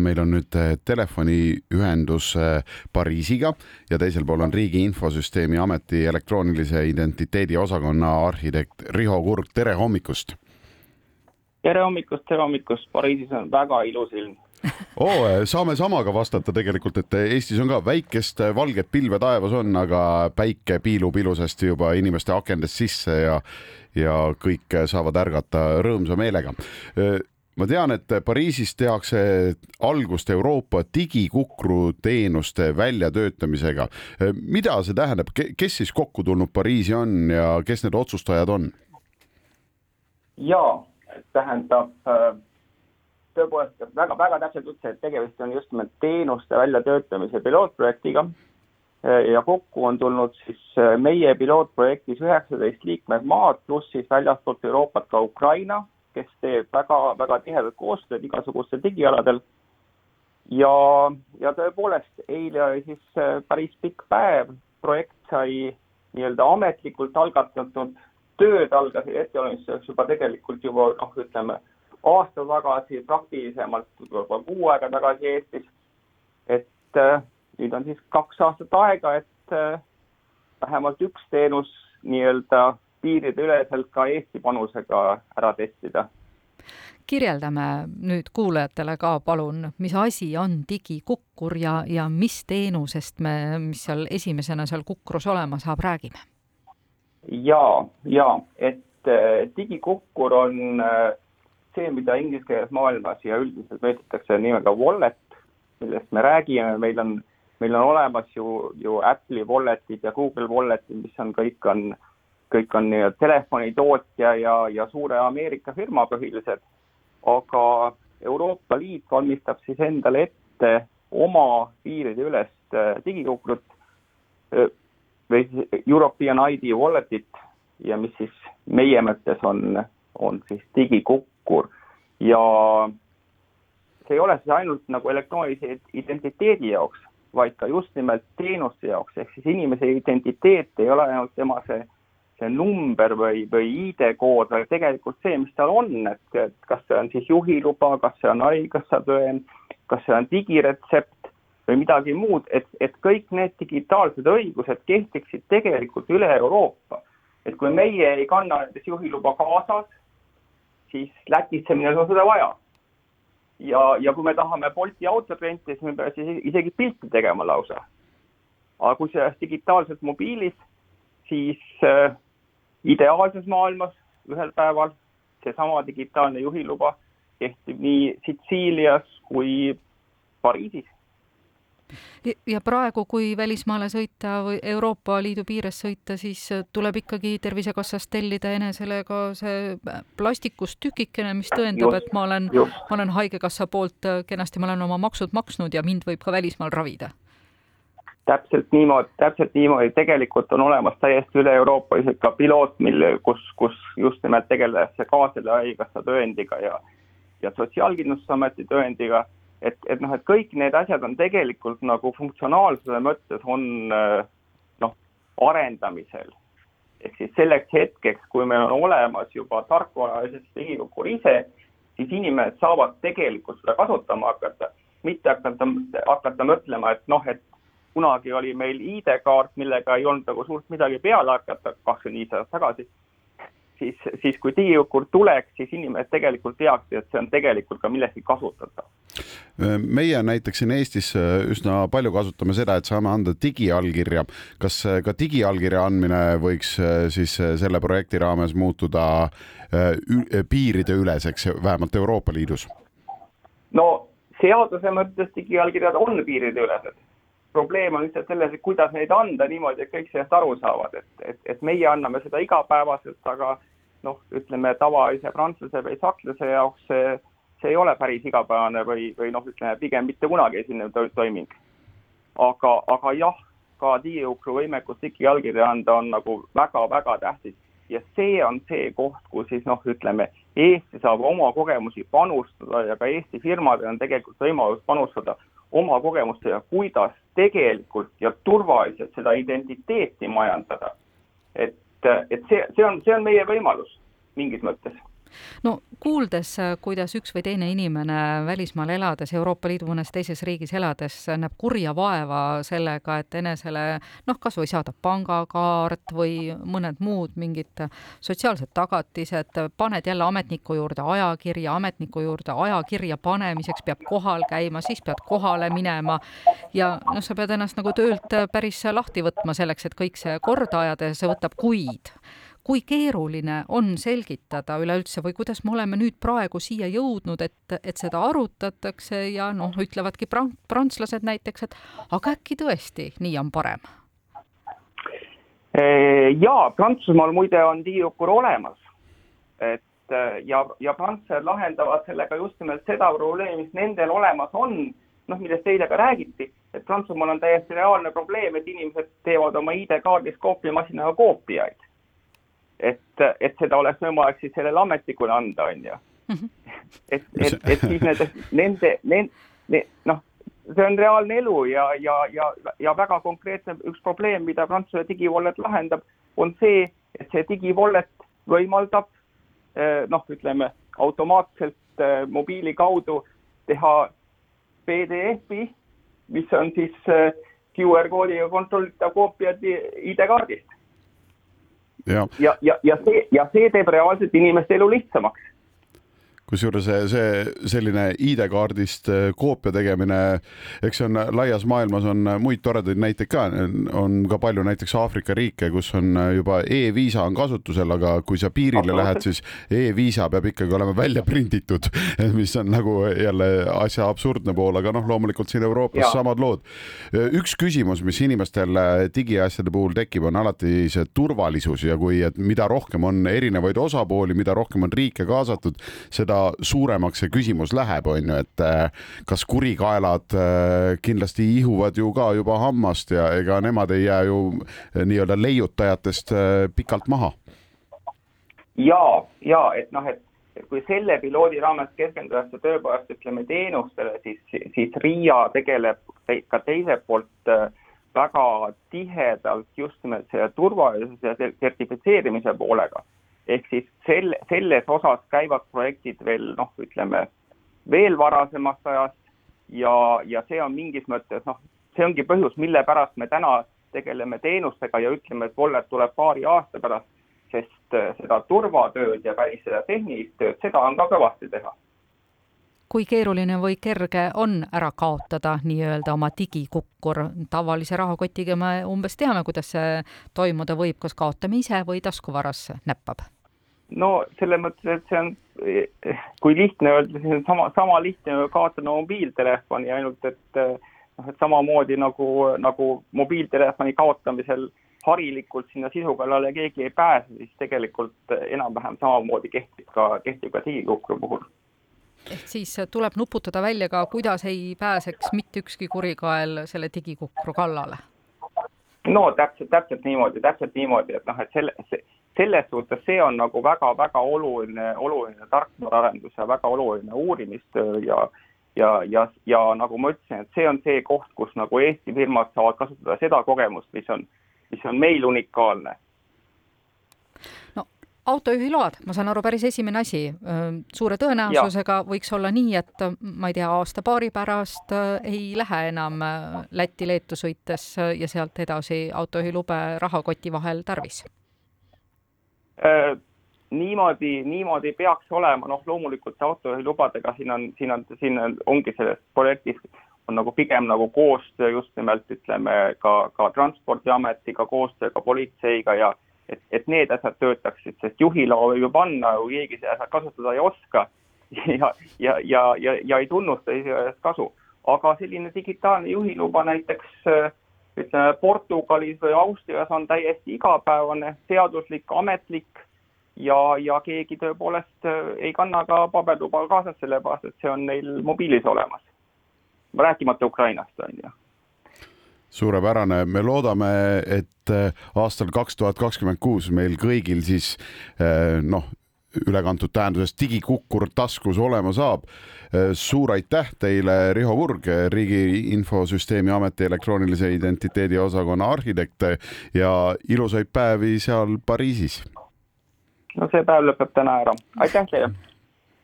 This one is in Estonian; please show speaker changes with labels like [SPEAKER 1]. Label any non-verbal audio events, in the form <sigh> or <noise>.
[SPEAKER 1] meil on nüüd eh, telefoniühendus eh, Pariisiga ja teisel pool on Riigi Infosüsteemi Ameti elektroonilise identiteedi osakonna arhitekt Riho Kurg, tere hommikust!
[SPEAKER 2] tere hommikust, tere hommikust, Pariisis on väga ilus ilm. <laughs>
[SPEAKER 1] Oo, eh, saame samaga vastata tegelikult, et Eestis on ka väikest valget pilve taevas on, aga päike piilub ilusasti juba inimeste akendest sisse ja ja kõik saavad ärgata rõõmsa meelega ma tean, et Pariisis tehakse algust Euroopa digikukru teenuste väljatöötamisega. mida see tähendab, kes siis kokku tulnud Pariisi on ja kes need otsustajad on?
[SPEAKER 2] ja tähendab tõepoolest väga-väga täpselt ütles, et tegemist on just nimelt teenuste väljatöötamise pilootprojektiga ja kokku on tulnud siis meie pilootprojektis üheksateist liikmesmaad, pluss siis väljastpoolt Euroopat ka Ukraina kes teeb väga-väga tihedat koostööd igasugustel digialadel. ja, ja tõepoolest, eile oli siis äh, päris pikk päev, projekt sai nii-öelda ametlikult algatatud, tööd algasid ettevalmistuseks juba tegelikult juba noh, ütleme aasta tagasi, praktilisemalt juba kuu aega tagasi Eestis. et äh, nüüd on siis kaks aastat aega, et äh, vähemalt üks teenus nii-öelda piirideüleselt ka Eesti panusega ära testida.
[SPEAKER 3] kirjeldame nüüd kuulajatele ka palun, mis asi on digikukkur ja, ja mis teenusest me, mis seal esimesena seal kukrus olema saab, räägime?
[SPEAKER 2] ja, ja et äh, digikukkur on äh, see, mida inglise keeles maailmas ja üldiselt mõistetakse nimega wallet, millest me räägime, meil on, meil on olemas ju, ju Apple'i wallet'id ja Google wallet'id, mis on kõik on äh, kõik on nii-öelda telefonitootja ja, ja suure Ameerika firma põhilised, aga Euroopa Liit valmistab siis endale ette oma piiride ülest äh, digikukrut äh, või European ID Walletit ja mis siis meie mõttes on, on siis digikukkur. Ja see ei ole siis ainult nagu elektroonilise identiteedi jaoks, vaid ka just nimelt teenuste jaoks, ehk siis inimese identiteet ei ole ainult tema see see number või, või ID-kood, vaid tegelikult see, mis tal on, et, et kas see on siis juhiluba, kas see on haigekassa tõend, kas see on digiretsept või midagi muud, et, et kõik need digitaalsed õigused kehtiksid tegelikult üle Euroopa. et kui meie ei kanna näiteks juhiluba kaasas, siis Lätisse minnes on seda vaja. ja, ja kui me tahame Bolti autot rentida, siis me peame siis isegi pilti tegema lausa. aga kui see oleks digitaalselt mobiilis, siis äh, ideaalses maailmas ühel päeval seesama digitaalne juhiluba kehtib nii Sitsiilias kui Pariisis.
[SPEAKER 3] ja praegu, kui välismaale sõita või Euroopa Liidu piires sõita, siis tuleb ikkagi Tervisekassast tellida enesele ka see plastikust tükikene, mis tõendab, et ma olen, ma olen Haigekassa poolt kenasti, ma olen oma maksud maksnud ja mind võib ka välismaal ravida
[SPEAKER 2] täpselt niimoodi, täpselt niimoodi, tegelikult on olemas täiesti üle-euroopaliselt ka piloot, mille, kus, kus just nimelt tegeldakse ka selle haigekassa tõendiga ja ja Sotsiaalkindlustusameti tõendiga, et, et noh, et kõik need asjad on tegelikult nagu funktsionaalsuse mõttes on noh, arendamisel. ehk siis selleks hetkeks, kui meil on olemas juba tarkvara Riigikogu ise, siis inimesed saavad tegelikult seda kasutama hakata, mitte hakata, hakata mõtlema, et noh, et kunagi oli meil ID-kaart, millega ei olnud nagu suurt midagi peale hakata, kakskümmend viis aastat tagasi, siis, siis kui digikukkur tuleks, siis inimesed tegelikult teaksid, et see on tegelikult ka millestki kasutatav.
[SPEAKER 1] meie näiteks siin Eestis üsna palju kasutame seda, et saame anda digiallkirja. kas ka digiallkirja andmine võiks siis selle projekti raames muutuda piirideüleseks, vähemalt Euroopa Liidus?
[SPEAKER 2] no seaduse mõttes digiallkirjad on piirideülesed probleem on lihtsalt selles, et kuidas neid anda niimoodi, et kõik sellest aru saavad, et, et, et meie anname seda igapäevaselt, aga noh, ütleme tavalise prantsuse või sakslase jaoks see, see ei ole päris igapäevane või, või noh, ütleme pigem mitte kunagi to toiming. aga, aga jah, ka digiukru võimekus digiallkirja anda on nagu väga-väga tähtis ja see on see koht, kus siis noh, ütleme Eesti saab oma kogemusi panustada ja ka Eesti firmadel on tegelikult võimalus panustada oma kogemustega, kuidas tegelikult ja turvaliselt seda identiteeti majandada. et, et see, see on, see on meie võimalus mingis mõttes
[SPEAKER 3] no kuuldes, kuidas üks või teine inimene välismaal elades, Euroopa Liidu mõnes teises riigis elades näeb kurja vaeva sellega, et enesele noh, kas või saada pangakaart või mõned muud mingid sotsiaalsed tagatised, paned jälle ametniku juurde ajakirja, ametniku juurde ajakirja panemiseks peab kohal käima, siis pead kohale minema. Ja noh, sa pead ennast nagu töölt päris lahti võtma selleks, et kõik see korda ajada ja see võtab kuid kui keeruline on selgitada üleüldse või kuidas me oleme nüüd praegu siia jõudnud, et, et seda arutatakse ja noh, ütlevadki prant-, prantslased näiteks, et aga äkki tõesti nii on parem?
[SPEAKER 2] jaa, Prantsusmaal muide on diiukur olemas. et ja, ja prantslased lahendavad sellega just nimelt seda probleemi, mis nendel olemas on, noh, millest eile ka räägiti, et Prantsusmaal on täiesti reaalne probleem, et inimesed teevad oma ID-kaardist koopiamasinaga koopiaid et, et seda oleks võimalik siis sellele ametnikule anda, on ju. Mhm. et, et, et siis nende, nende, nende, noh, see on reaalne elu ja, ja, ja, ja väga konkreetne üks probleem, mida Prantsuse digivollet lahendab, on see, et see digivollet võimaldab eh, noh, ütleme automaatselt eh, mobiili kaudu teha PDF-i, mis on siis eh, QR koodiga kontrollitav koopia ID-kaardist
[SPEAKER 1] ja,
[SPEAKER 2] ja, ja, ja see, ja see teeb reaalselt inimeste elu lihtsamaks
[SPEAKER 1] kusjuures see, see selline ID-kaardist äh, koopia tegemine, eks see on laias maailmas on muid toredaid näiteid ka, on ka palju näiteks Aafrika riike, kus on juba e-viisa on kasutusel, aga kui sa piirile lähed, siis e-viisa peab ikkagi olema välja prinditud, <laughs> mis on nagu jälle asja absurdne pool, aga noh, loomulikult siin Euroopas ja. samad lood. üks küsimus, mis inimestel digiasjade puhul tekib, on alati see turvalisus ja kui, et mida rohkem on erinevaid osapooli, mida rohkem on riike kaasatud, seda suuremaks see küsimus läheb, on ju, et äh, kas kurikaelad äh, kindlasti ihuvad ju ka juba hammast ja ega nemad ei jää ju äh, nii-öelda leiutajatest pikalt maha.
[SPEAKER 2] ja, ja et noh, et kui selle piloodi raames keskendutakse tõepoolest ütleme teenustele, siis, siis RIA tegeleb ka teiselt poolt väga tihedalt just nimelt selle turvalisuse sertifitseerimise poolega ehk siis sel, selles osas käivad projektid veel noh, ütleme veel varasemast ajast ja, ja see on mingis mõttes noh, see ongi põhjus, mille pärast me täna tegeleme teenustega ja ütleme, et Wallet tuleb paari aasta pärast, sest äh, seda turvatööd ja päris seda tehnilist tööd, seda on ka kõvasti teha
[SPEAKER 3] kui keeruline või kerge on ära kaotada nii-öelda oma digikukkur. tavalise rahakotiga me umbes teame, kuidas see toimuda võib, kas kaotame ise või taskuvarasse näppab
[SPEAKER 2] no selles mõttes, et see on, kui lihtne öelda, siis on sama, sama lihtne kaotada mobiiltelefoni, ainult et noh, et samamoodi nagu, nagu mobiiltelefoni kaotamisel harilikult sinna sisu kallale keegi ei pääse, siis tegelikult enam-vähem samamoodi kehtib ka, kehtib ka digikukru puhul.
[SPEAKER 3] ehk siis tuleb nuputada välja ka, kuidas ei pääseks mitte ükski kurikael selle digikukru kallale?
[SPEAKER 2] no täpselt, täpselt niimoodi, täpselt niimoodi, et noh, et selle, selles suhtes see on nagu väga-väga oluline, oluline tarkvaraarendus ja väga oluline uurimistöö ja ja, ja, ja nagu ma ütlesin, et see on see koht, kus nagu Eesti firmad saavad kasutada seda kogemust, mis on, mis on meil unikaalne.
[SPEAKER 3] no autojuhiload, ma saan aru, päris esimene asi. suure tõenäosusega ja. võiks olla nii, et ma ei tea, aasta-paari pärast ei lähe enam Lätti-Leetu sõites ja sealt edasi autojuhilube rahakoti vahel tarvis
[SPEAKER 2] niimoodi, niimoodi peaks olema, noh, loomulikult autojuhilubadega siin on, siin on, siin on, ongi selles projektis on nagu pigem nagu koostöö just nimelt ütleme ka, ka Transpordiametiga, koostööga politseiga ja et, et need asjad töötaksid, sest juhiloa võib ju panna, kui keegi seda kasutada ei oska <laughs> ja, ja, ja, ja, ja ei tunnusta iseenesest kasu. aga selline digitaalne juhiluba näiteks äh, ütleme Portugalis või Austrias on täiesti igapäevane, seaduslik, ametlik ja, ja keegi tõepoolest äh, ei kanna ka paberluba kaasas, sellepärast et see on neil mobiilis olemas. rääkimata Ukrainast, on ju
[SPEAKER 1] suurepärane, me loodame, et äh, aastal kaks tuhat kakskümmend kuus meil kõigil siis äh, noh, ülekantud tähenduses digikukkur taskus olema saab. suur aitäh teile, Riho Vurg, Riigi Infosüsteemi Ameti elektroonilise identiteedi osakonna arhitekt ja ilusaid päevi seal Pariisis.
[SPEAKER 2] no see päev lõpeb täna ära, aitäh teile!